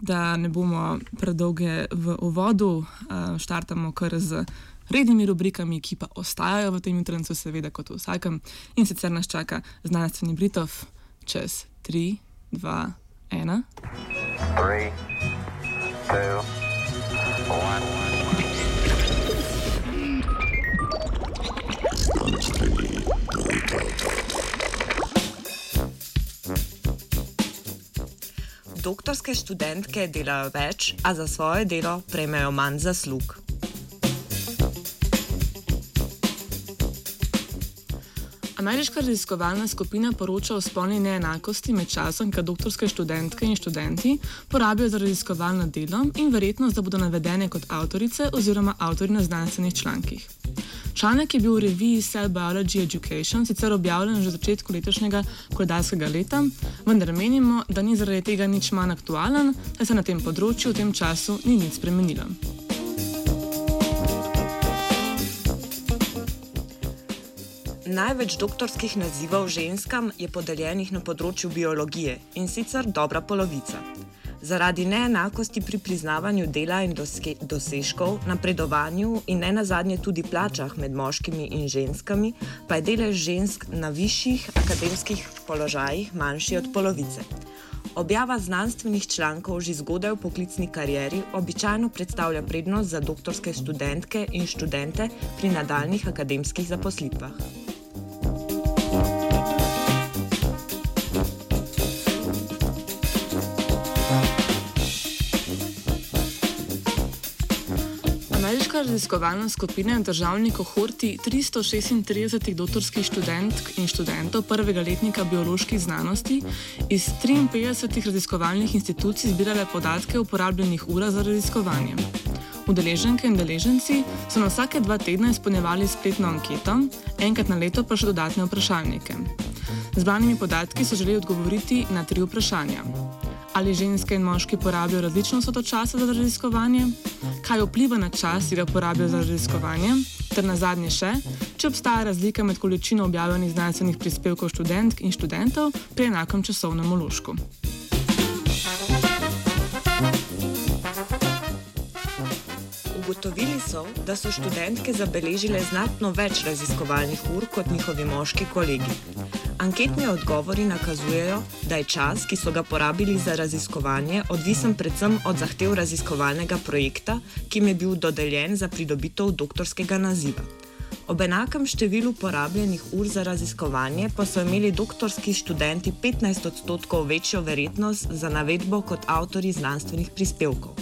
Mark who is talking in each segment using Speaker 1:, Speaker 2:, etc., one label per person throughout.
Speaker 1: da ne bomo predolge v uvodu, štartamo kar z rednimi rubrikami, ki pa ostajajo v tem jutranju, seveda, kot v vsakem. In sicer nas čaka znanstveni Britov čez 3, 2, 1. 3, 2, 1.
Speaker 2: Doktorske študentke delajo več, a za svoje delo prejmejo manj zaslug.
Speaker 1: Ameriška raziskovalna skupina poroča o spolni neenakosti med časom, ki doktorske študentke in študenti porabijo za raziskovalno delo in verjetnost, da bodo navedene kot avtorice oziroma avtori na znanstvenih člankih. Članek je bil v reviji Cell Biology Education sicer objavljen že v začetku letošnjega koledarskega leta, vendar menimo, da ni zaradi tega nič manj aktualen, saj se na tem področju v tem času ni nič spremenilo.
Speaker 2: Največ doktorskih nazivov ženskam je podeljenih na področju biologije in sicer dobra polovica. Zaradi neenakosti pri priznavanju dela in dosežkov, napredovanju in ne nazadnje tudi plačah med moškimi in ženskami, pa je delež žensk na višjih akademskih položajih manjši od polovice. Objava znanstvenih člankov že zgodaj v poklicni karieri običajno predstavlja prednost za doktorske študentke in študente pri nadaljnih akademskih zaposlitvah.
Speaker 1: Ameriška raziskovalna skupina je državni kohorti 336 doktorskih študentk in študentov prvega letnika bioloških znanosti iz 53 raziskovalnih institucij zbirala podatke o uporabljenih urah za raziskovanje. Udeleženke in deleženci so na vsake dva tedna izpolnjevali spletno anketo, enkrat na leto pa še dodatne vprašalnike. Zbranimi podatki so želeli odgovoriti na tri vprašanja. Ali ženske in moški porabijo različno vsoto časa za raziskovanje? kaj vpliva na čas, ki ga porabijo za raziskovanje, ter na zadnje še, če obstaja razlika med količino objavljenih znanstvenih prispevkov študentk in študentov pri enakem časovnem uložku.
Speaker 2: Ugotovili so, da so študentke zabeležile znatno več raziskovalnih ur kot njihovi moški kolegi. Anketni odgovori nakazujejo, da je čas, ki so ga porabili za raziskovanje, odvisen predvsem od zahtev raziskovalnega projekta, ki jim je bil dodeljen za pridobitev doktorskega naziva. Ob enakem številu porabljenih ur za raziskovanje pa so imeli doktorski študenti 15 odstotkov večjo verjetnost za navedbo kot avtori znanstvenih prispevkov.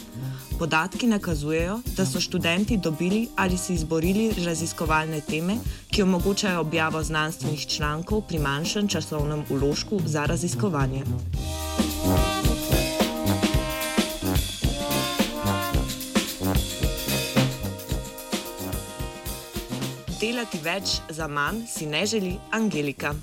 Speaker 2: Podatki nakazujejo, da so študenti dobili ali si izborili raziskovalne teme, ki omogočajo objavo znanstvenih člankov pri manjšem časovnem uložku za raziskovanje. Delati več za manj si ne želi Angelika.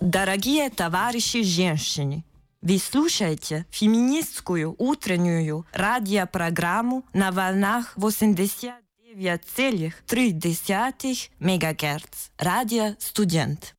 Speaker 3: Dragi tovariši ženščini! Вы слушаете феминистскую утреннюю радиопрограмму на волнах 89,3 МГц. Радио «Студент».